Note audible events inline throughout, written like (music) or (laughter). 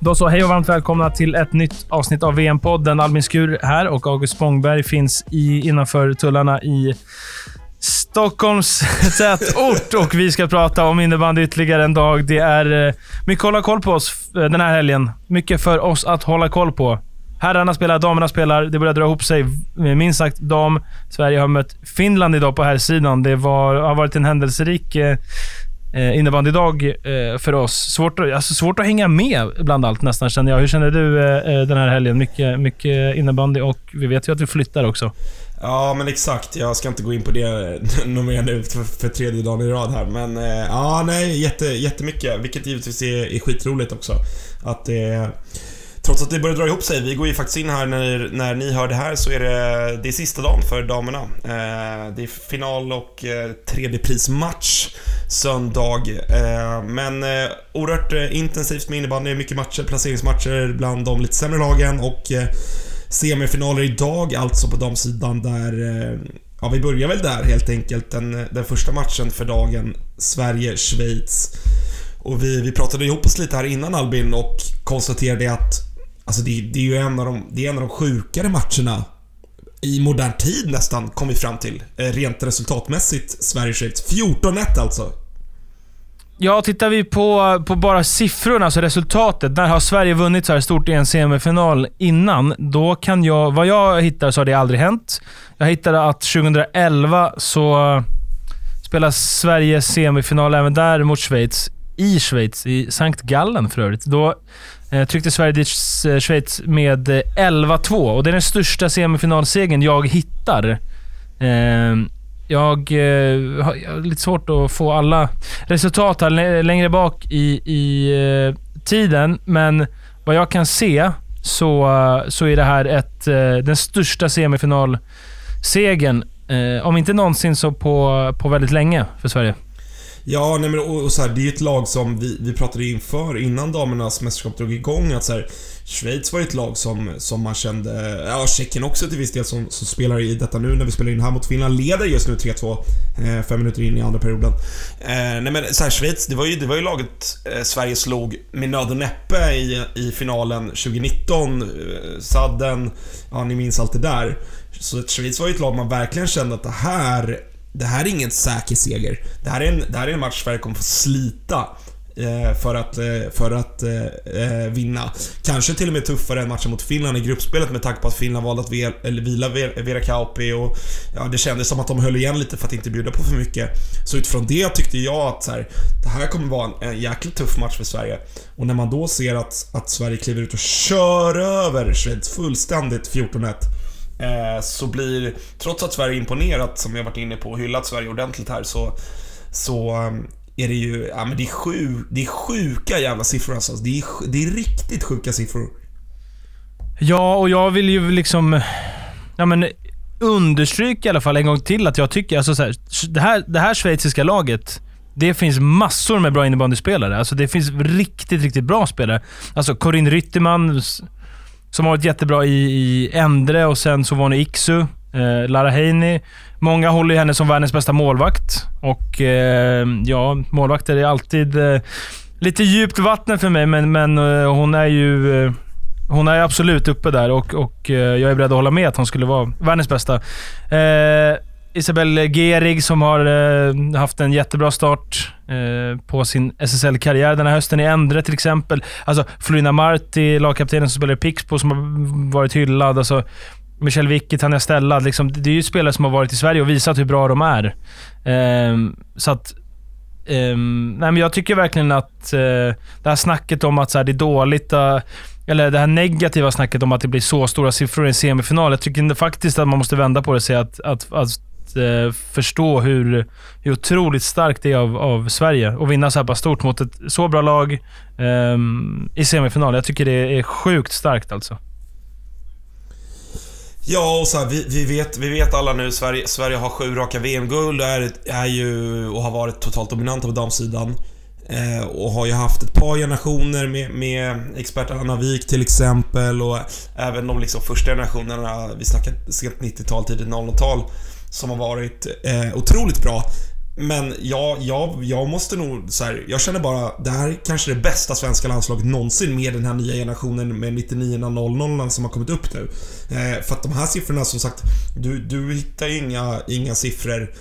Då så, hej och varmt välkomna till ett nytt avsnitt av VM-podden. Albin Skur här och August Spångberg finns i, innanför tullarna i Stockholms (laughs) tätort och vi ska prata om innebandy ytterligare en dag. Det är eh, mycket att hålla koll på oss eh, den här helgen. Mycket för oss att hålla koll på. Herrarna spelar, damerna spelar. Det börjar dra ihop sig. Eh, minst sagt dam. Sverige har mött Finland idag på här sidan. Det var, har varit en händelserik eh, innebandydag eh, för oss. Svårt, alltså svårt att hänga med bland allt nästan, känner jag. Hur känner du eh, eh den här helgen? Mycket, mycket innebandy och vi vet ju att du flyttar också. Ja, men exakt. Jag ska inte gå in på det (laughs) något mer nu för, för tredje dagen i rad här. Men eh, ja, nej, jätte, jättemycket. Vilket givetvis är, är skitroligt också. Att det... Trots att det börjar dra ihop sig. Vi går ju faktiskt in här när, när ni hör det här så är det, det är sista dagen för damerna. Eh, det är final och eh, tredjeprismatch söndag. Eh, men eh, oerhört eh, intensivt med innebandy. Mycket matcher, placeringsmatcher bland de lite sämre lagen och eh, semifinaler idag alltså på damsidan där eh, Ja, vi börjar väl där helt enkelt. Den, den första matchen för dagen. Sverige-Schweiz. Och vi, vi pratade ihop oss lite här innan Albin och konstaterade att Alltså det, det är ju en av, de, det är en av de sjukare matcherna i modern tid nästan, kom vi fram till. Eh, rent resultatmässigt, Sverige-Schweiz. 14-1 alltså. Ja, tittar vi på, på bara siffrorna, alltså resultatet. När har Sverige vunnit så här stort i en semifinal innan? Då kan jag... Vad jag hittar så har det aldrig hänt. Jag hittade att 2011 så spelar Sverige semifinal även där mot Schweiz. I Schweiz, i Sankt Gallen för övrigt. Då Eh, tryckte Sverige dit eh, Schweiz med eh, 11-2 och det är den största semifinalsegern jag hittar. Eh, jag, eh, jag har lite svårt att få alla resultat här längre bak i, i eh, tiden, men vad jag kan se så, så är det här ett, eh, den största semifinalsegern, eh, om inte någonsin så på, på väldigt länge för Sverige. Ja, nej men och, och så här, det är ju ett lag som vi, vi pratade inför, innan damernas mästerskap drog igång, att så här, Schweiz var ju ett lag som, som man kände, ja Tjeckien också till viss del som, som spelar i detta nu när vi spelar in här mot Finland, leder just nu 3-2, eh, fem minuter in i andra perioden. Eh, nej men så här, Schweiz, det var ju, det var ju laget eh, Sverige slog med nöd och näppe i, i finalen 2019. Eh, Sadden, ja ni minns allt det där. Så Schweiz var ju ett lag man verkligen kände att det här det här är ingen säker seger. Det här är en, det här är en match Sverige kommer få slita eh, för att, eh, för att eh, eh vinna. Kanske till och med tuffare än matchen mot Finland i gruppspelet med tanke på att Finland valde att vila, eller vila Vera Kauppi och ja, det kändes som att de höll igen lite för att inte bjuda på för mycket. Så utifrån det tyckte jag att så här, det här kommer vara en, en jäkligt tuff match för Sverige. Och när man då ser att, att Sverige kliver ut och kör över Schweiz fullständigt 14-1 Eh, så blir, trots att Sverige imponerat, som vi varit inne på, och hyllat Sverige ordentligt här, så, så ehm, är det ju, ja men det är, sju, det är sjuka jävla siffror alltså. Det är, det är riktigt sjuka siffror. Ja, och jag vill ju liksom, ja men understryka i alla fall en gång till att jag tycker, alltså så här, det, här, det här schweiziska laget, det finns massor med bra innebandyspelare. Alltså det finns riktigt, riktigt bra spelare. Alltså Corinne Rytterman, som har varit jättebra i, i Endre och sen så var hon i Iksu. Eh, Lara Heini. Många håller henne som världens bästa målvakt. Och eh, ja, målvakter är alltid eh, lite djupt vatten för mig, men, men eh, hon är ju... Eh, hon är absolut uppe där och, och eh, jag är beredd att hålla med att hon skulle vara världens bästa. Eh, Isabelle Gerig som har eh, haft en jättebra start eh, på sin SSL-karriär den här hösten i Endre till exempel. Alltså Florina Marti, lagkaptenen som spelar i Pixbo, som har varit hyllad. Alltså, Michel Wicke, Tanja Stella. Liksom, det är ju spelare som har varit i Sverige och visat hur bra de är. Eh, så att... Ehm, nej men jag tycker verkligen att eh, det här snacket om att så här, det är dåligt uh, eller det här negativa snacket om att det blir så stora siffror i en semifinal. Jag tycker faktiskt att man måste vända på det och säga att, att, att eh, förstå hur, hur otroligt starkt det är av, av Sverige att vinna så här pass stort mot ett så bra lag eh, i semifinal. Jag tycker det är sjukt starkt alltså. Ja, och så här, vi, vi, vet, vi vet alla nu, Sverige, Sverige har sju raka VM-guld och är, är ju, och har varit totalt dominanta på damsidan. Eh, och har ju haft ett par generationer med, med experten Anna Wik till exempel och även de liksom första generationerna, vi snackar sent 90-tal, tidigt 00-tal, som har varit eh, otroligt bra. Men jag, jag, jag måste nog så här, jag känner bara, det här är kanske det bästa svenska landslaget någonsin med den här nya generationen med 99 00 som har kommit upp nu. Eh, för att de här siffrorna som sagt, du, du hittar ju inga, inga siffror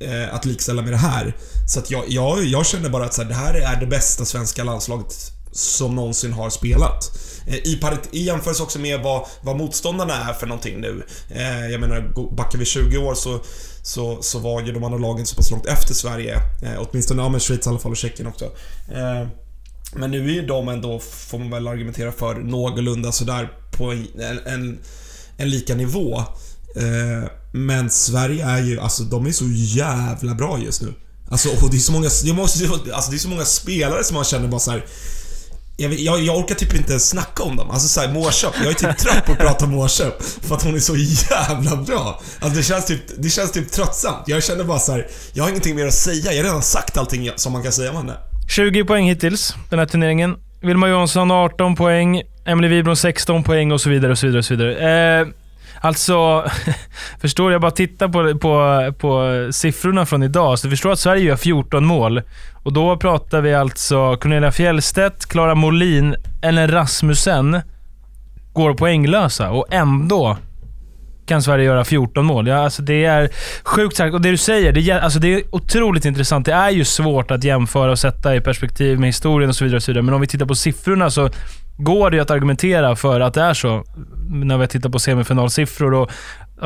eh, att likställa med det här. Så att jag, jag, jag känner bara att så här, det här är det bästa svenska landslaget som någonsin har spelat. Eh, I, parit, I jämförelse också med vad, vad motståndarna är för någonting nu. Eh, jag menar, backar vi 20 år så, så, så var ju de andra lagen så pass långt efter Sverige. Eh, åtminstone, ja men Schweiz i alla fall och Tjeckien också. Eh, men nu är ju de ändå, får man väl argumentera för, någorlunda sådär på en, en, en lika nivå. Eh, men Sverige är ju, alltså de är så jävla bra just nu. Alltså, och det är så många, det måste, alltså, det är så många spelare som man känner bara så här, jag, jag, jag, orkar typ inte ens snacka om dem. Alltså såhär, Mårköp. Jag är typ trött på att prata om Mårköp. För att hon är så jävla bra. Alltså det känns typ, det känns typ tröttsamt. Jag känner bara så här, jag har ingenting mer att säga. Jag har redan sagt allting som man kan säga om henne. 20 poäng hittills, den här turneringen. Vilma Johansson 18 poäng, Emily Wibron 16 poäng och så vidare och så vidare. Och så vidare. Eh, Alltså, (laughs) förstår jag bara tittar på, på, på siffrorna från idag, så du förstår att Sverige gör 14 mål. Och då pratar vi alltså Cornelia Fjellstedt, Klara Molin, Ellen Rasmussen går poänglösa och ändå kan Sverige göra 14 mål. Ja, alltså det är sjukt sagt. Och det du säger, det är, alltså det är otroligt intressant. Det är ju svårt att jämföra och sätta i perspektiv med historien och så vidare. Och så vidare. Men om vi tittar på siffrorna så går det att argumentera för att det är så. När vi tittar på semifinalsiffror och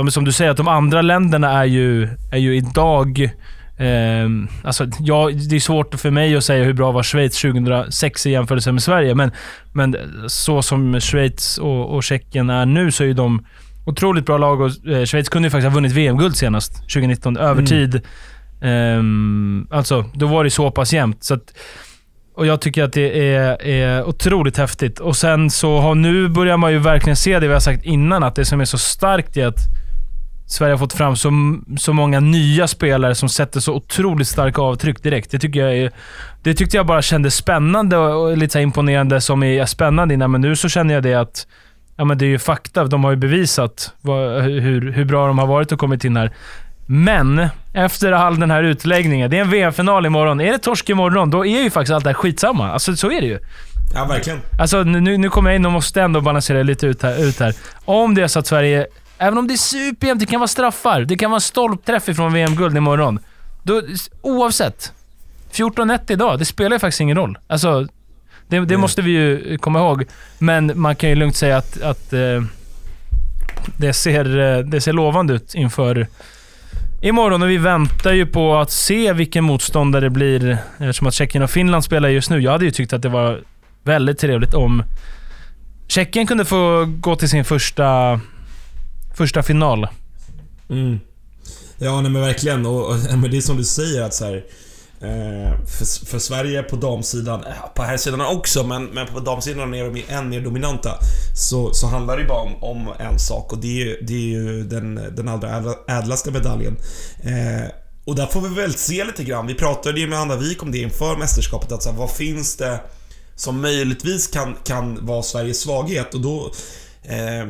som du säger, att de andra länderna är ju, är ju idag Eh, alltså, ja, det är svårt för mig att säga hur bra var Schweiz 2006 i jämförelse med Sverige, men, men så som Schweiz och, och Tjeckien är nu så är ju de otroligt bra lag och eh, Schweiz kunde ju faktiskt ha vunnit VM-guld senast, 2019, övertid. Mm. Eh, alltså, då var det så pass jämnt. Så att, och jag tycker att det är, är otroligt häftigt. Och sen så har nu börjar man ju verkligen se det vi har sagt innan, att det som är så starkt är att Sverige har fått fram så, så många nya spelare som sätter så otroligt starka avtryck direkt. Det, tycker jag är, det tyckte jag bara kändes spännande och lite imponerande som är spännande innan, men nu så känner jag det att ja, men det är ju fakta. De har ju bevisat vad, hur, hur bra de har varit och kommit in här. Men efter all den här utläggningen, det är en VM-final imorgon. Är det torsk imorgon, då är ju faktiskt allt det här skitsamma. Alltså så är det ju. Ja, verkligen. Alltså nu, nu kommer jag in och måste ändå balansera lite ut här, ut här. Om det är så att Sverige, även om det är superjämnt, det kan vara straffar, det kan vara stolpträff ifrån VM-guld imorgon. Då, oavsett. 14-1 idag, det spelar ju faktiskt ingen roll. Alltså, det, det måste vi ju komma ihåg. Men man kan ju lugnt säga att, att eh, det, ser, eh, det ser lovande ut inför imorgon och vi väntar ju på att se vilken motståndare det blir eftersom att Tjeckien och Finland spelar just nu. Jag hade ju tyckt att det var väldigt trevligt om Tjeckien kunde få gå till sin första, första final. Mm. Ja, nej men verkligen. Och, och men det är som du säger att så här, Eh, för, för, Sverige på damsidan, eh, på här sidan också, men, men på damsidan är de än mer dominanta. Så, så handlar det bara om, om en sak och det är, det är ju den, den allra ädlaste medaljen. Eh, och där får vi väl se lite grann. Vi pratade ju med Anna Wik om det inför mästerskapet. Att så här, vad finns det som möjligtvis kan, kan vara Sveriges svaghet? Och då... Eh,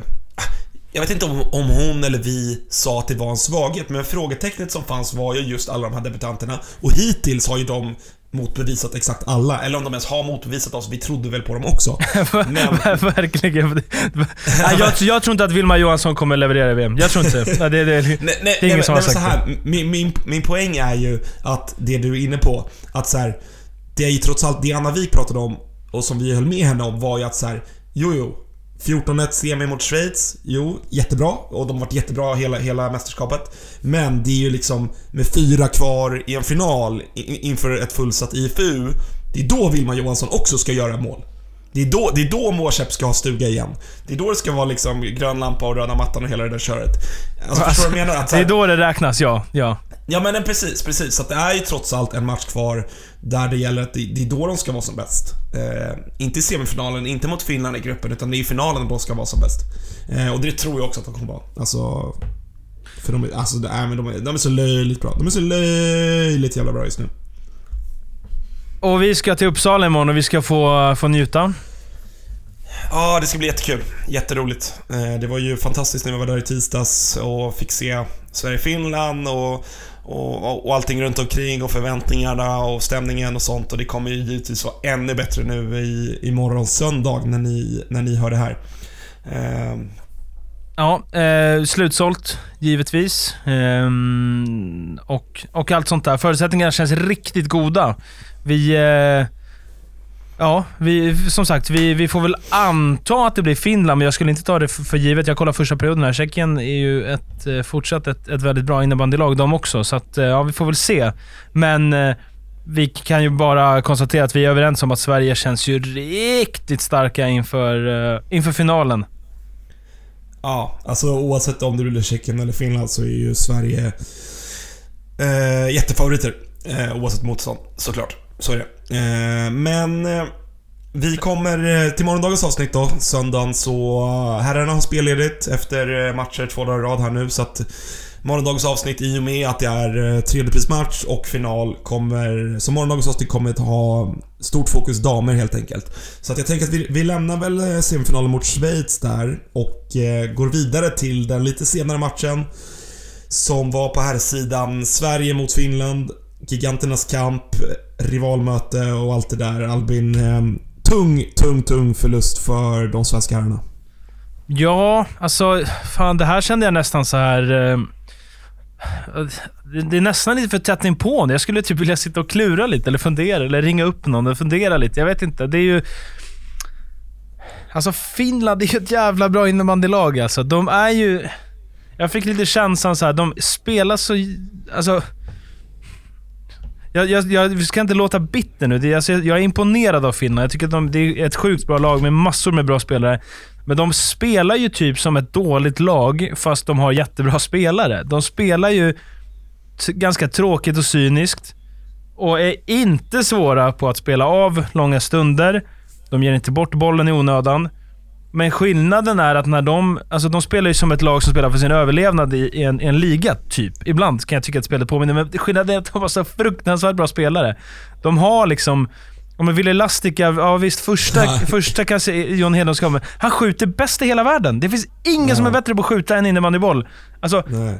jag vet inte om, om hon eller vi sa att det var en svaghet, men frågetecknet som fanns var ju just alla de här debutanterna. Och hittills har ju de motbevisat exakt alla, eller om de ens har motbevisat oss. Vi trodde väl på dem också. (laughs) Men... (laughs) Verkligen. (laughs) jag, jag tror inte att Vilma Johansson kommer leverera i VM. Jag tror inte det. Det, det, nej, nej, det är ingen nej, som har sagt här, min, min, min poäng är ju att det du är inne på, att så här, det är ju trots allt det Anna Wik pratade om och som vi höll med henne om var ju att så här, jo, jo, 14-1 semi mot Schweiz. Jo, jättebra. Och de har varit jättebra hela, hela mästerskapet. Men det är ju liksom med fyra kvar i en final inför ett fullsatt IFU. Det är då Wilma Johansson också ska göra mål. Det är då, det är då Mårsäpp ska ha stuga igen. Det är då det ska vara liksom grön lampa och röda mattan och hela det där köret. Alltså, alltså, förstår du vad jag menar? Att, det är då det räknas, ja. Ja, ja men precis, precis. Så det är ju trots allt en match kvar där det gäller att det, det är då de ska vara som bäst. Eh, inte i semifinalen, inte mot Finland i gruppen, utan det är i finalen de ska vara som bäst. Eh, och det tror jag också att de kommer vara. Alltså... För de, alltså, det är, men de, är, de är så löjligt bra. De är så löjligt jävla bra just nu. Och vi ska till Uppsala imorgon och vi ska få, få njuta. Ja, det ska bli jättekul. Jätteroligt. Eh, det var ju fantastiskt när vi var där i tisdags och fick se Sverige-Finland och, och, och, och allting runt omkring och förväntningarna och stämningen och sånt. Och det kommer ju givetvis vara ännu bättre nu i, imorgon söndag när ni, när ni hör det här. Eh, Ja, eh, slutsålt givetvis. Eh, och, och allt sånt där. Förutsättningarna känns riktigt goda. Vi... Eh, ja, vi, som sagt, vi, vi får väl anta att det blir Finland, men jag skulle inte ta det för, för givet. Jag kollar första perioden här. Tjeckien är ju ett, eh, fortsatt ett, ett väldigt bra innebandylag de också, så att, eh, ja, vi får väl se. Men eh, vi kan ju bara konstatera att vi är överens om att Sverige känns ju riktigt starka inför, inför finalen. Ja, alltså oavsett om det blir Tjeckien eller Finland så är ju Sverige eh, jättefavoriter. Eh, oavsett motstånd, såklart. Så är det. Eh, men eh, vi kommer eh, till morgondagens avsnitt då, söndagen, så eh, herrarna har spelledigt efter matcher två dagar i rad här nu, så att morgondagens avsnitt i och med att det är tredjeprismatch och final kommer... Så morgondagens avsnitt kommer att ha stort fokus damer helt enkelt. Så att jag tänker att vi, vi lämnar väl semifinalen mot Schweiz där och eh, går vidare till den lite senare matchen. Som var på här sidan Sverige mot Finland. Giganternas kamp, rivalmöte och allt det där. Albin, ehm, tung, tung, tung förlust för de svenska herrarna. Ja, alltså fan det här kände jag nästan så här. Eh, det, det är nästan lite för tätt inpå nu. Jag skulle typ vilja sitta och klura lite eller fundera eller ringa upp någon och fundera lite. Jag vet inte. Det är ju... Alltså Finland är ju ett jävla bra innebandylag alltså. De är ju... Jag fick lite känslan så här, de spelar så... Alltså... Jag, jag, jag ska inte låta bitter nu. Det, alltså, jag, jag är imponerad av Finland. Jag tycker att de, det är ett sjukt bra lag med massor med bra spelare. Men de spelar ju typ som ett dåligt lag, fast de har jättebra (laughs) spelare. De spelar ju ganska tråkigt och cyniskt och är inte svåra på att spela av långa stunder. De ger inte bort bollen i onödan. Men skillnaden är att när de... Alltså de spelar ju som ett lag som spelar för sin överlevnad i, en, i en liga, typ. Ibland kan jag tycka att spelet påminner, men skillnaden är att de har så fruktansvärt bra spelare. De har liksom... Om man vill Elastica, ja visst första, första kanske John Hedlund ska men han skjuter bäst i hela världen. Det finns ingen som är bättre på att skjuta än innebandyboll. Alltså, Nej.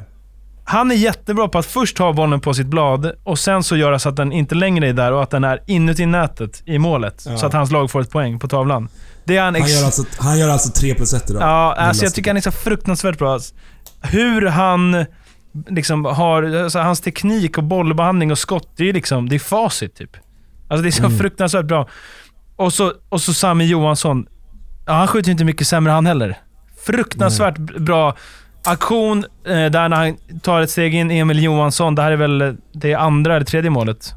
han är jättebra på att först ha bollen på sitt blad och sen så göra så att den inte längre är där och att den är inuti nätet i målet. Ja. Så att hans lag får ett poäng på tavlan. Det är han, Han gör, alltså, han gör alltså 3 plus 1 idag. Ja, alltså jag tycker han är så fruktansvärt bra. Hur han liksom har... Alltså hans teknik och bollbehandling och skott, det är liksom... Det är facit typ. Alltså det är så Mm. fruktansvärt bra. Och så, och så Sami Johansson. Ja, han skjuter ju inte mycket sämre han heller. Fruktansvärt bra aktion eh, där när han tar ett steg in, Emil Johansson. Det här är väl det andra eller tredje målet.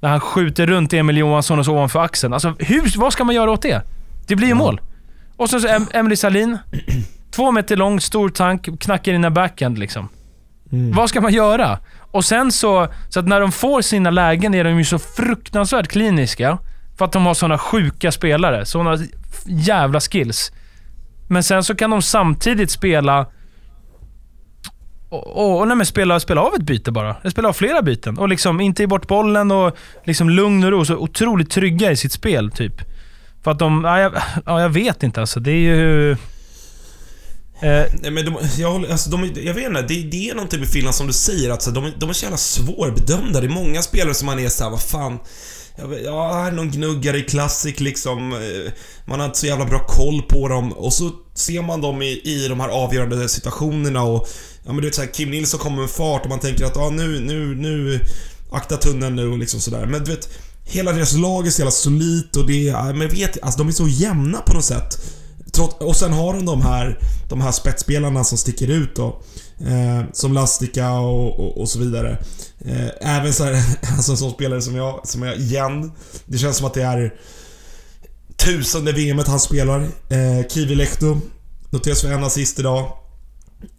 När han skjuter runt Emil Johansson och så ovanför axeln. Alltså, hur, vad ska man göra åt det? Det blir ju mål. Och sen så em Emily Salin. (clears throat) Två meter lång, stor tank, knackar in en backhand liksom. Mm. Vad ska man göra? Och sen så, så att när de får sina lägen är de ju så fruktansvärt kliniska. För att de har såna sjuka spelare. Såna jävla skills. Men sen så kan de samtidigt spela... Och, och, och nej, men spela, spela av ett byte bara. Spela av flera byten. Och liksom inte ge bort bollen och liksom lugn och ro. Så otroligt trygga i sitt spel, typ. För att de... Ja, jag, ja, jag vet inte alltså. Det är ju... Eh, Nej, men de, jag, alltså, de, jag vet inte, det, det är någonting typ med Finland som du säger, alltså, de, de är så jävla svårbedömda. Det är många spelare som man är såhär, vad fan... Jag ja, här är någon gnuggare i Classic liksom. Eh, man har inte så jävla bra koll på dem. Och så ser man dem i, i de här avgörande situationerna och... Ja men du vet såhär, Kim Nilsson kommer med fart och man tänker att ja, nu, nu, nu... Akta tunneln nu och liksom sådär. Men du vet, hela deras lag är så jävla solitt och det är... Men vet, alltså de är så jämna på något sätt. Trots, och sen har de de här, de här spetsspelarna som sticker ut då. Eh, som Lastica och, och, och så vidare. Eh, även så här, (laughs) alltså en sån spelare som jag, som jag igen. Det känns som att det är tusende VMet han spelar. Eh, Kivi Lehto. Noteras för en assist idag.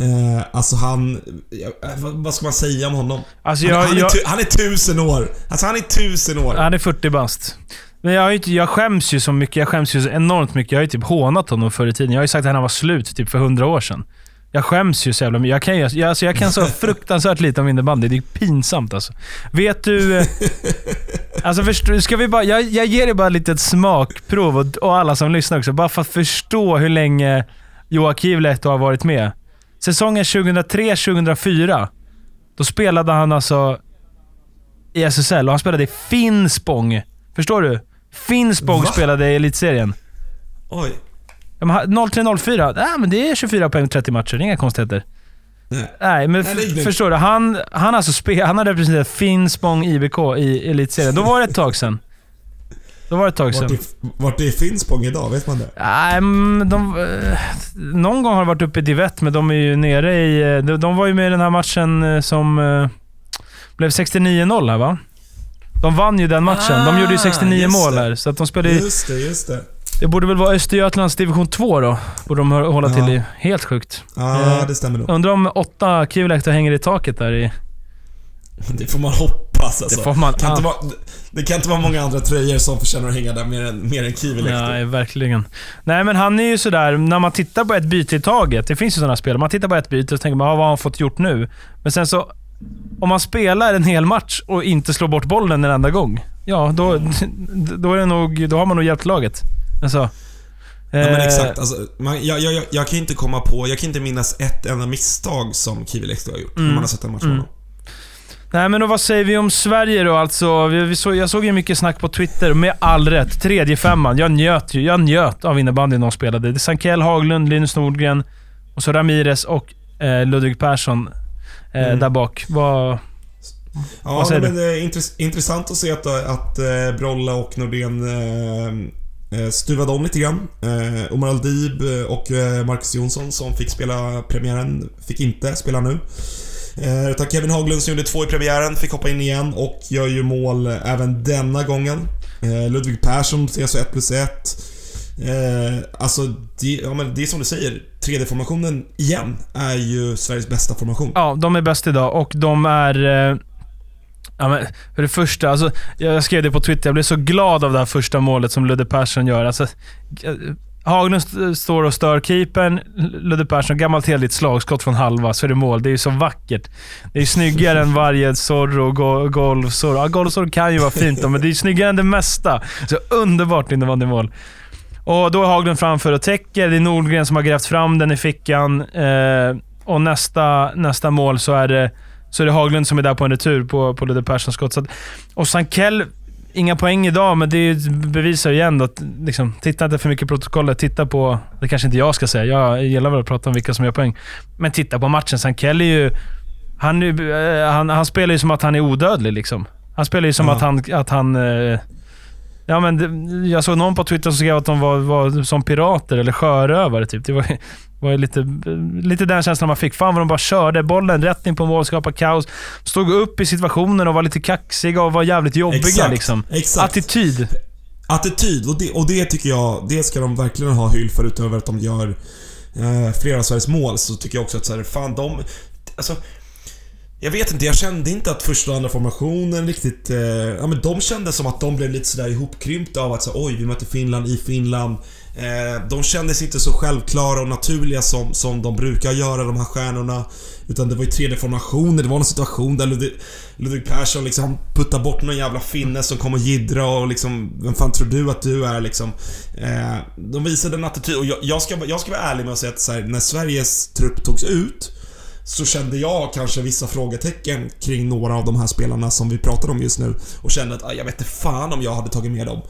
Eh, alltså han... ja, vad, vad ska man säga om honom? alltså Han, jag, han, är, jag, han är tusen år. Alltså han är tusen år. Han är 40 bast. Men jag, ju jag skäms ju så mycket. Jag skäms ju så enormt mycket. Jag har ju typ hånat honom förr i tiden. Jag har ju sagt att han var slut typ för 100 år sedan. Jag skäms ju så jävla mycket. Jag kan, jag, alltså jag kan så (laughs) fruktansvärt lite om innebandy. Det är pinsamt alltså. Vet du... eh, Alltså förstå, ska vi bara... Jag, jag ger dig bara lite ett smakprov och, och alla som lyssnar också. Bara för att förstå hur länge Joakim Lehto har varit med. Säsongen 2003-2004 Då spelade han alltså i SSL och han spelade i Finspång. Förstår du? Finspång Va? spelade i elitserien. Oj. Ja, men han- 03-04, nej men det är 24 poäng på 30 matcher. Det är inga konstigheter. Nej. Nej, men Nej, förstår du? Han, han, alltså spe, han har representerat Finspång IBK i elitserien. Då var det ett tag sedan. Då var det ett tag Vart sedan. det, vart det är Finspång idag, vet man det? Nej, de, eh, någon gång har de varit uppe i divett, men de är ju nere i... eh, De, de var ju med i den här matchen eh, som blev 69-0 här va? De vann ju den matchen. de Ah, gjorde ju 69 just mål här, så att de spelade ju... Just det, just det. Det borde väl vara Östergötlands division 2 då. Borde de hå- hålla till i. Helt sjukt. Ja, det stämmer nog. Undrar om åtta Kivilehto hänger i taket där i... Det får man hoppas alltså. Det får man... kan inte ah, vara, det kan inte vara många andra tröjor som förtjänar att hänga där mer än, mer än Kiwi Nej, verkligen. Nej, men han är ju sådär, när man tittar på ett byte i taget. Det finns ju sådana spel. Man tittar på ett byte och tänker man, ah, vad har han fått gjort nu? Men sen så, om man spelar en hel match och inte slår bort bollen en enda gång. Ja, då, då, är det nog, då har man nog hjälpt laget. Alltså, Ja, men eh, exakt. Alltså, man, jag, jag, jag, kan inte komma på, jag kan inte minnas ett enda misstag som Leksand har gjort. När Mm. man har sett en match Mm. med honom. Nej, men då, vad säger vi om Sverige då? Alltså, vi, vi så, jag såg ju mycket snack på Twitter, med all rätt. Tredje femman. Jag njöt ju. Jag njöt av innebandyn de spelade. Det är Sankell, Haglund, Linus Nordgren och så Ramirez och eh, Ludvig Persson eh, Mm. där bak. Vad... Ja, Vad säger men det är intress- intressant att se att, att eh, Brolla och Nordén eh, eh, stuvade om lite grann. Eh, Omar Aldib och eh, Marcus Jonsson som fick spela premiären fick inte spela nu. Eh, utan Kevin Haglund som gjorde två i premiären fick hoppa in igen och gör ju mål även denna gången. Eh, Ludvig Persson ser så 1 plus 1. Eh, alltså, det, ja, men det är som du säger. 3D-formationen igen är ju Sveriges bästa formation. Ja, de är bäst idag och de är... Eh, ja, men för det första, alltså, jag skrev det på Twitter. Jag blev så glad av det här första målet som Ludde Persson gör. Alltså, eh, Haglund eh, står och stör keepern. Ludde Persson, gammalt heligt slagskott från halva, så är det mål. Det är ju så vackert. Det är ju snyggare än varje Zorro, go, Golfzorro. Ja, Golfzorro kan ju vara fint då, men det är ju snyggare än det mesta. Så underbart innebandymål. Och då är Haglund framför och täcker. Det är Nordgren som har grävt fram den i fickan. Eh, och nästa, nästa mål så är, det, så är det Haglund som är där på en retur på, på Ludde Perssons skott. Så att, och Sankell, inga poäng idag, men det bevisar ju igen att liksom, titta inte för mycket på protokollet. Titta på... Det kanske inte jag ska säga. Jag gillar väl att prata om vilka som gör poäng. Men titta på matchen. Sankell är ju... Han, är eh, han, han spelar ju som att han är odödlig liksom. Han spelar ju som Ja. att han... Att han eh, Ja, men det, jag såg någon på Twitter som skrev att de var, var som pirater eller sjörövare. Typ. Det var, var lite, lite den känslan man fick. Fan vad de bara körde bollen rätt in på mål, skapade kaos. Stod upp i situationen och var lite kaxiga och var jävligt jobbiga. Exakt. Liksom. Exakt. Attityd. Attityd, och det, och det tycker jag, det ska de verkligen ha hyll för utöver att de gör eh, flera av Sveriges mål. Så tycker jag också att så här, fan de... Alltså, jag vet inte, jag kände inte att första och andra formationen riktigt... Eh, ja men de kände som att de blev lite sådär ihopkrympta av att så, oj, vi möter Finland i Finland. Eh, de kändes inte så självklara och naturliga som, som de brukar göra, de här stjärnorna. Utan det var ju 3D-formationer, det var någon situation där Ludvig, Ludvig Persson liksom puttar bort någon jävla finne som kommer och jiddra och liksom Vem fan tror du att du är liksom? Eh, de visade en attityd och jag, jag, ska, jag ska vara ärlig med att säga att så här, när Sveriges trupp togs ut så kände jag kanske vissa frågetecken kring några av de här spelarna som vi pratar om just nu och kände att ah, jag vet inte fan om jag hade tagit med dem.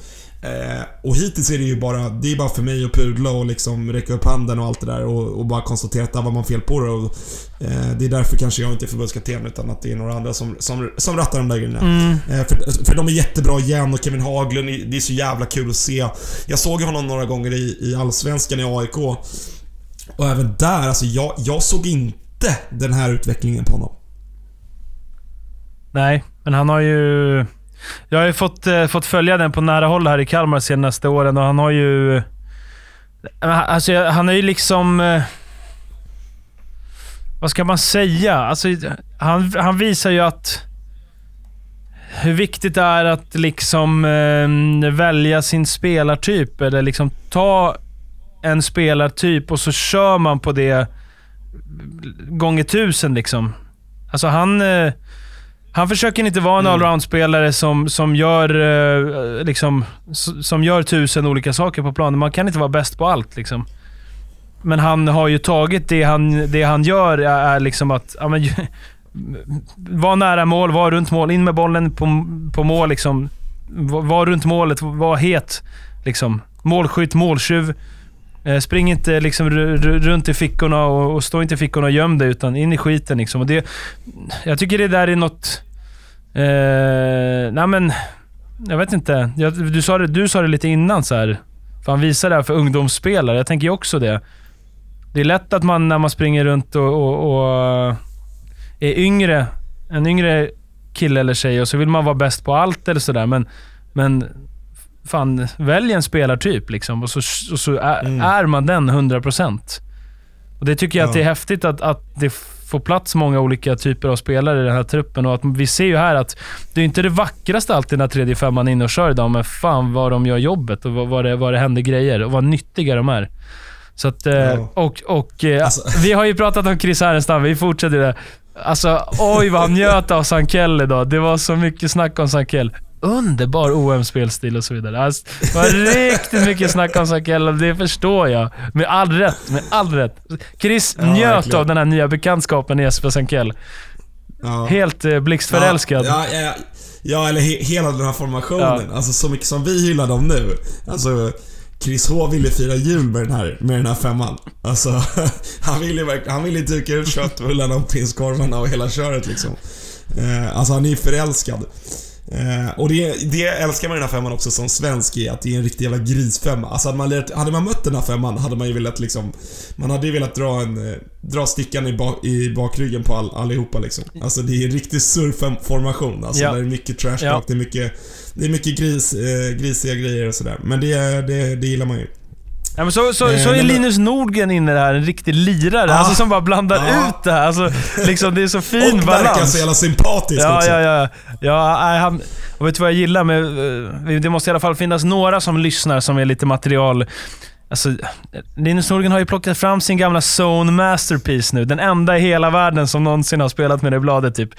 Eh, och hittills är det ju bara, det är bara för mig att pudla och liksom räcka upp handen och allt det där och, och bara konstatera att där var man fel på det. Och, eh, det är därför kanske jag inte är förbundskapten utan att det är några andra som, som, som rattar de där grejerna. Mm. Eh, För, för de är jättebra igen och Kevin Haglund, det är så jävla kul att se. Jag såg honom några gånger i, i Allsvenskan i AIK. Och även där, alltså jag, jag såg inte den här utvecklingen på honom. Nej, men han har ju... Jag har ju fått, eh, fått följa den på nära håll här i Kalmar de senaste åren och han har ju... Eh, alltså, han är ju liksom... eh, Vad ska man säga? Alltså, han, han visar ju att... Hur viktigt det är att liksom eh, välja sin spelartyp, eller liksom ta en spelartyp och så kör man på det gånger tusen liksom. Alltså han... Eh, han försöker inte vara en Mm. allround-spelare som, som, gör, eh, liksom, som gör tusen olika saker på planen. Man kan inte vara bäst på allt. Liksom. Men han har ju tagit det han, det han gör är, är liksom att... Ja, men, (laughs) var nära mål, var runt mål, in med bollen på, på mål liksom. Var, var runt målet, var het. Liksom. Målskytt, måltjuv. Eh, spring inte liksom runt i fickorna och, och stå inte i fickorna och göm dig, utan in i skiten liksom. Och det, jag tycker det där är något... Eh, nej men... Jag vet inte. Jag, du, sa det, du sa det lite innan så här. Fan, visa det här för ungdomsspelare. Jag tänker ju också det. Det är lätt att man när man springer runt och, och, och eh, är yngre, en yngre kille eller tjej och så vill man vara bäst på allt eller sådär. Men, men fan, välj en spelartyp liksom och så, och så är, mm. är man den 100%. Och Det tycker jag ja. att det är häftigt att, att det får plats många olika typer av spelare i den här truppen. Och att vi ser ju här att det är inte det vackraste alltid när tredje femman är inne och kör idag, men fan vad de gör jobbet och vad, vad, det, vad det händer grejer och vad nyttiga de är. Så att, eh, ja. och, och eh, alltså. Vi har ju pratat om Chris Härenstam, vi fortsätter det. Alltså, oj vad han njöt av Sankell idag. Det var så mycket snack om Sankell underbar OM-spelstil och så vidare. Alltså, det var riktigt mycket snack om Sakella, det förstår jag. Med all rätt, med all rätt. Chris ja, njöt verkligen. av den här nya bekantskapen med Jesper Sankell. Ja. Helt eh, blixtförälskad. Ja, ja, ja, eller he hela den här formationen. Alltså så mycket som vi hyllar dem nu. Alltså, Chris H ville fira jul med den här, med den här femman. Alltså, (laughs) han ville han ville duka ut köttbullarna och prinskorvarna och hela köret liksom. Eh, alltså han är ju förälskad. Eh, och det, det älskar man i den här femman också som svensk är att det är en riktig jävla grisfemma. Alltså hade man, lärt, hade man mött den här femman hade man ju velat liksom... Man hade ju velat dra en... Eh, dra stickan i, bak, i bakryggen på all, allihopa liksom. Alltså det är en riktig surfformation. Alltså ja. det är mycket trash talk, ja. det är mycket... Det är mycket gris, eh, grisiga grejer och sådär. Men det, det, det gillar man ju. Ja, men så, så, så är Linus Nordgren inne där, en riktig lirare. Ah, alltså som bara blandar ah, ut det här. Alltså, liksom, det är så fin och balans. Och verkar så jävla sympatisk ja, också. Ja, ja, ja. han, och vet du vad jag gillar med... Eh, det måste i alla fall finnas några som lyssnar som är lite material... Alltså, Linus Nordgren har ju plockat fram sin gamla Zone Masterpiece nu. Den enda i hela världen som någonsin har spelat med det bladet typ.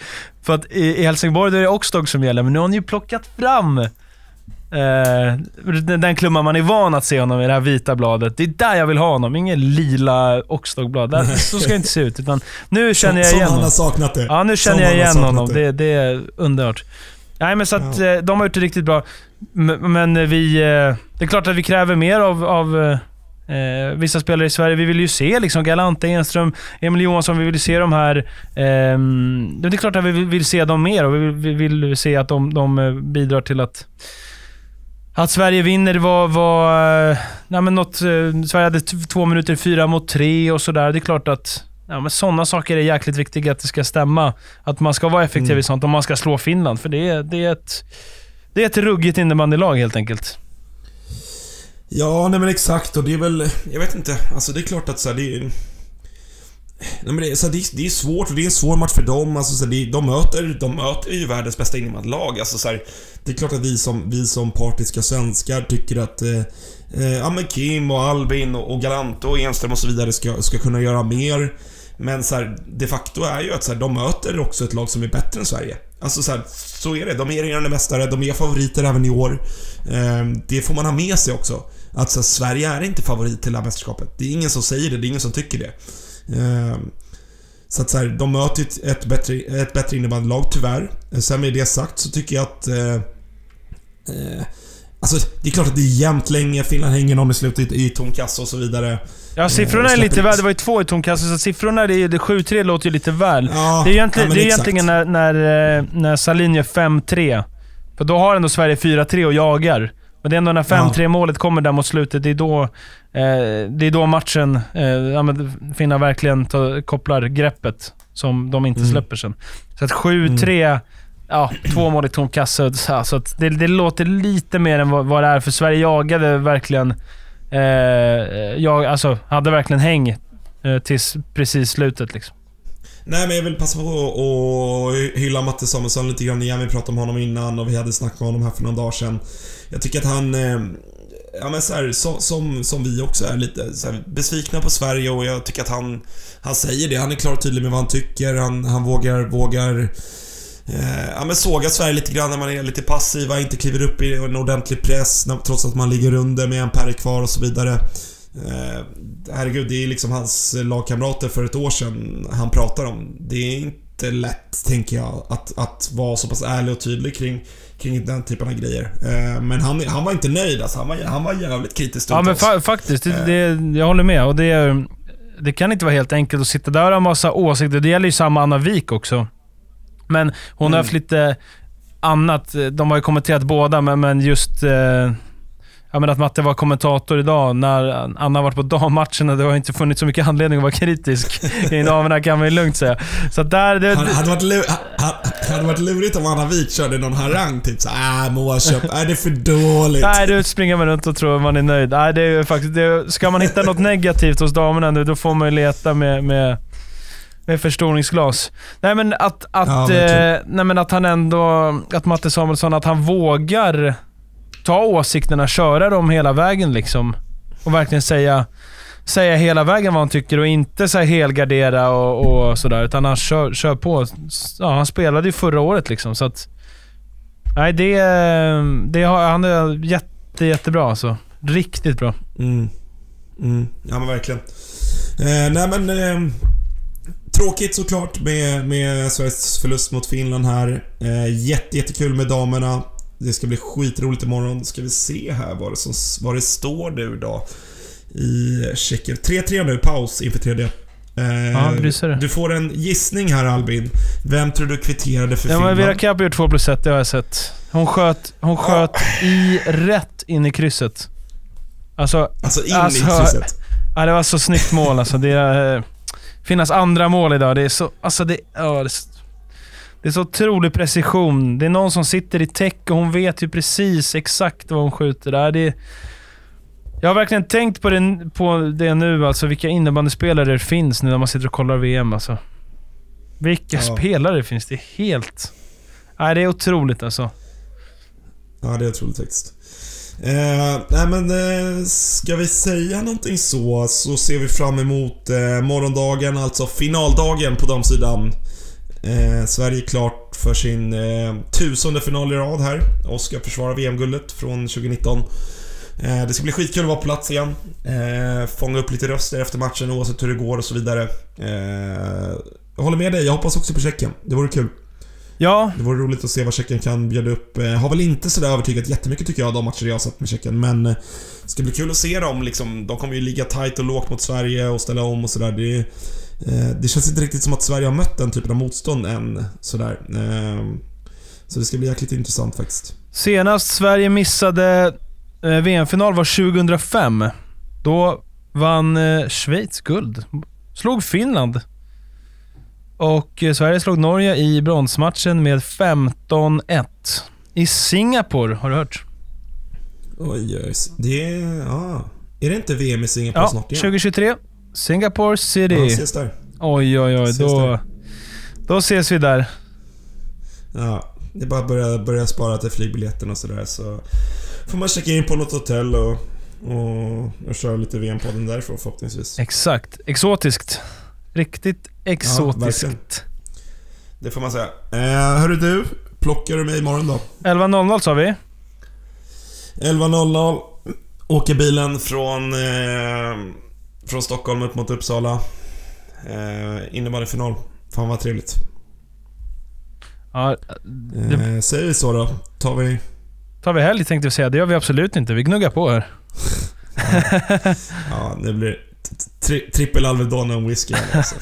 För att i, i Helsingborg är det Oxdog som gäller, men nu har han ju plockat fram Eh, den klumman man är van att se honom i det här vita bladet. Det är där jag vill ha honom. Ingen lila oxdog-blad. (laughs) Så ska det inte se ut. Utan nu känner jag igen honom. Som han har saknat det. Ja, nu känner som jag igen honom. Det. det, är underbart. Nej, men så att ja. Eh, de har gjort det riktigt bra. Men vi... Eh, det är klart att vi kräver mer av, av eh, vissa spelare i Sverige. Vi vill ju se liksom Galante, Enström, Emil Johansson. Vi vill se de här... Eh, det är klart att vi vill se dem mer och vi vill, vi vill se att de, de bidrar till att att Sverige vinner var... var nej men något, eh, Sverige hade två minuter fyra mot tre och sådär. Det är klart att ja, men sådana saker är jäkligt viktiga att det ska stämma. Att man ska vara effektiv mm. i sånt om man ska slå Finland. För det är, det är ett, det är ett ruggigt innebandylag helt enkelt. Ja, nej men exakt. Och det är väl... Jag vet inte. Alltså det är klart att så här, det är... Nej, men det, så det, det är svårt och det är en svår match för dem. Alltså, så det, de, möter, de möter ju världens bästa innebandylag. Alltså, så här, det är klart att vi som, vi som partiska svenskar tycker att eh, eh, ja, men Kim och Albin och, och Galante och Enström och så vidare ska, ska kunna göra mer. Men så här, de facto är ju att så här, de möter också ett lag som är bättre än Sverige. Alltså så, här, så är det. De är regerande mästare, de är favoriter även i år. Eh, det får man ha med sig också. Att så Sverige är inte favorit till det här mästerskapet. Det är ingen som säger det, det är ingen som tycker det. Eh, så att så här, de möter ett, bättre, ett bättre innebandylag, tyvärr. Sen med det sagt så tycker jag att... Eh, eh, alltså, det är klart att det är jämnt länge. Finland hänger någon i slutet i tom och så vidare. Ja, siffrorna är lite väl. Det var ju två i tom kassa, så siffrorna, det, det 7-3 låter ju lite väl. Ja, det är egentligen, ja, det är egentligen när, när, när Salin gör 5-3. För då har ändå Sverige 4-3 och jagar. Men det är ändå när 5-3 målet kommer där mot slutet, det är då, eh, det är då matchen, eh, ja, Finland verkligen tar, kopplar greppet som de inte mm. släpper sen. Så att 7-3, mm. ja, två mål i tom kassa. Så att det, det låter lite mer än vad, vad det är, för Sverige jagade verkligen, eh, jag, alltså, hade verkligen häng eh, tills precis slutet liksom. Nej men jag vill passa på att hylla Matte Samuelsson lite grann igen. Vi pratade om honom innan och vi hade snackat med honom här för några dagar sedan. Jag tycker att han... Eh, ja men så här, så, som, som vi också är lite så här, besvikna på Sverige och jag tycker att han... Han säger det. Han är klar och tydlig med vad han tycker. Han, han vågar... vågar eh, ja men såga Sverige lite grann när man är lite passiva, inte kliver upp i en ordentlig press trots att man ligger under med en pärr kvar och så vidare. Eh, herregud, det är liksom hans lagkamrater för ett år sedan han pratar om. Det är inte inte lätt, tänker jag, att, att vara så pass ärlig och tydlig kring, kring den typen av grejer. Eh, men han, han var inte nöjd alltså. Han var, han var jävligt kritisk Ja, men fa faktiskt. Det, det, jag håller med. Och det, det kan inte vara helt enkelt att sitta där och ha massa åsikter. Det gäller ju samma Anna Wik också. Men hon har Mm. haft lite annat. De har ju kommenterat båda, men, men just... Eh, ja, men att Matte var kommentator idag när Anna har varit på dammatcherna. Det har inte funnits så mycket anledning att vara kritisk. (laughs) I damerna kan man ju lugnt säga. Så där... Det, Han hade varit, han, han hade varit lurigt om Anna Wik körde någon harang, typ såhär äh, Moa köp, är det är för dåligt? Nej, du springer man runt och tror man är nöjd. Nej, det är faktiskt... Det, ska man hitta något negativt hos damerna nu, då får man ju leta med, med, med förstoringsglas. Nej, men att, Ja, att, verkligen. eh, nej, men att han ändå... Att Matte Samuelsson, att han vågar ta åsikterna, köra dem hela vägen liksom. Och verkligen säga, säga hela vägen vad han tycker och inte så här helgardera och, och sådär. Utan han kör, kör på. Ja, han spelade ju förra året liksom, så att... Nej, det, det har, han är jätte, jättebra alltså. Riktigt bra. Mm. Mm. Ja men verkligen. Eh, nej men... Eh, tråkigt såklart med, med Sveriges förlust mot Finland här. Eh, jätte, jättekul med damerna. Det ska bli skitroligt imorgon. Ska vi se här vad det, som, vad det står nu då. I Tjeckien. 3-3 nu, paus inför tredje. Eh, Ja, du ser det. Du får en gissning här Albin. Vem tror du kvitterade för Ja, Finland? Vera Kapp gjort 2 plus 1, det har jag sett. Hon sköt, hon sköt i rätt in i krysset. Alltså, Alltså in Alltså, i krysset. (laughs) ja, det var så snyggt mål alltså. Det är, eh, finnas andra mål idag. Det är så... Alltså det, ja, det, är så- det är så otrolig precision. Det är någon som sitter i täck och hon vet ju precis exakt vad hon skjuter där. Det är, jag har verkligen tänkt på det, på det nu, alltså vilka innebandyspelare det finns nu när man sitter och kollar VM. Alltså. Vilka Ja. spelare det finns. Det är helt... Nej, det är otroligt alltså. Ja, det är otroligt faktiskt. Eh, nej men, eh, ska vi säga någonting så, så ser vi fram emot eh, morgondagen, alltså finaldagen på damsidan. Eh, Sverige är klart för sin eh, tusende final i rad här och ska försvara VM-guldet från 2019. Eh, det ska bli skitkul att vara på plats igen. Eh, fånga upp lite röster efter matchen oavsett hur det går och så vidare. Eh, jag håller med dig, jag hoppas också på Tjeckien. Det vore kul. Ja, Det vore roligt att se vad Tjeckien kan bjuda upp. Har väl inte sådär övertygat jättemycket tycker jag, de matcher jag har sett med Tjeckien. Men det ska bli kul att se dem liksom. De kommer ju ligga tight och lågt mot Sverige och ställa om och sådär. Det, det känns inte riktigt som att Sverige har mött den typen av motstånd än. Sådär. Så det ska bli jäkligt intressant faktiskt. Senast Sverige missade VM-final var 2005. Då vann eh, Schweiz guld. Slog Finland. Och eh, Sverige slog Norge i bronsmatchen med 15-1. I Singapore, har du hört? Oj, oj. Det är... Ja. Är det inte VM i Singapore Ja, snart igen? 2023. Singapore City. Ja, ses där. oj, oj, oj. Ses Då, där. då ses vi där. Ja, det är bara att börja, börja spara till flygbiljetten och sådär så får man checka in på något hotell och, och, och köra lite VM-podden därifrån förhoppningsvis. Exakt. Exotiskt. Riktigt exotiskt. verkligen. Det får man säga. Eh, hörru du, plockar du mig imorgon då? 11.00 sa vi. 11.00 åker bilen från, eh, från Stockholm upp mot Uppsala. Eh, innebandyfinal. Fan vad trevligt. Ja, Eh, säger vi så då? Tar vi... tar vi helg tänkte jag säga. Det gör vi absolut inte. Vi gnuggar på här. (laughs) Ja, det blir tri trippel Alvedon och en whisky här, alltså.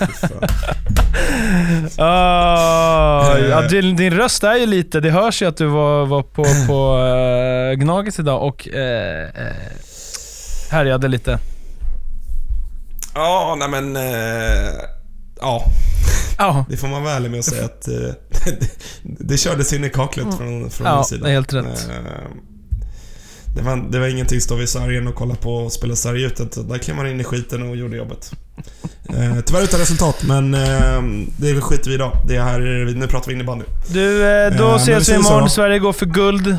Eh. (laughs) ja, din, din röst är ju lite... Det hörs ju att du var, var på, på uh, Gnaget idag och uh, härjade lite. Ja, nej men... Eh, ja, Ja, det får man vara ärlig med att säga att eh, det, (laughs) det kördes in i kaklet från, från Ja, min sida. det är helt rätt. Eh, det, var, det var ingenting stå vid sargen och kolla på och spela sarg ut. utan Där klev man in i skiten och gjorde jobbet. Eh, tyvärr utan resultat, men eh, det är väl skit vi idag. Det här, nu pratar vi innebandy. du, eh, då Eh, ses vi imorgon. Sverige går för guld.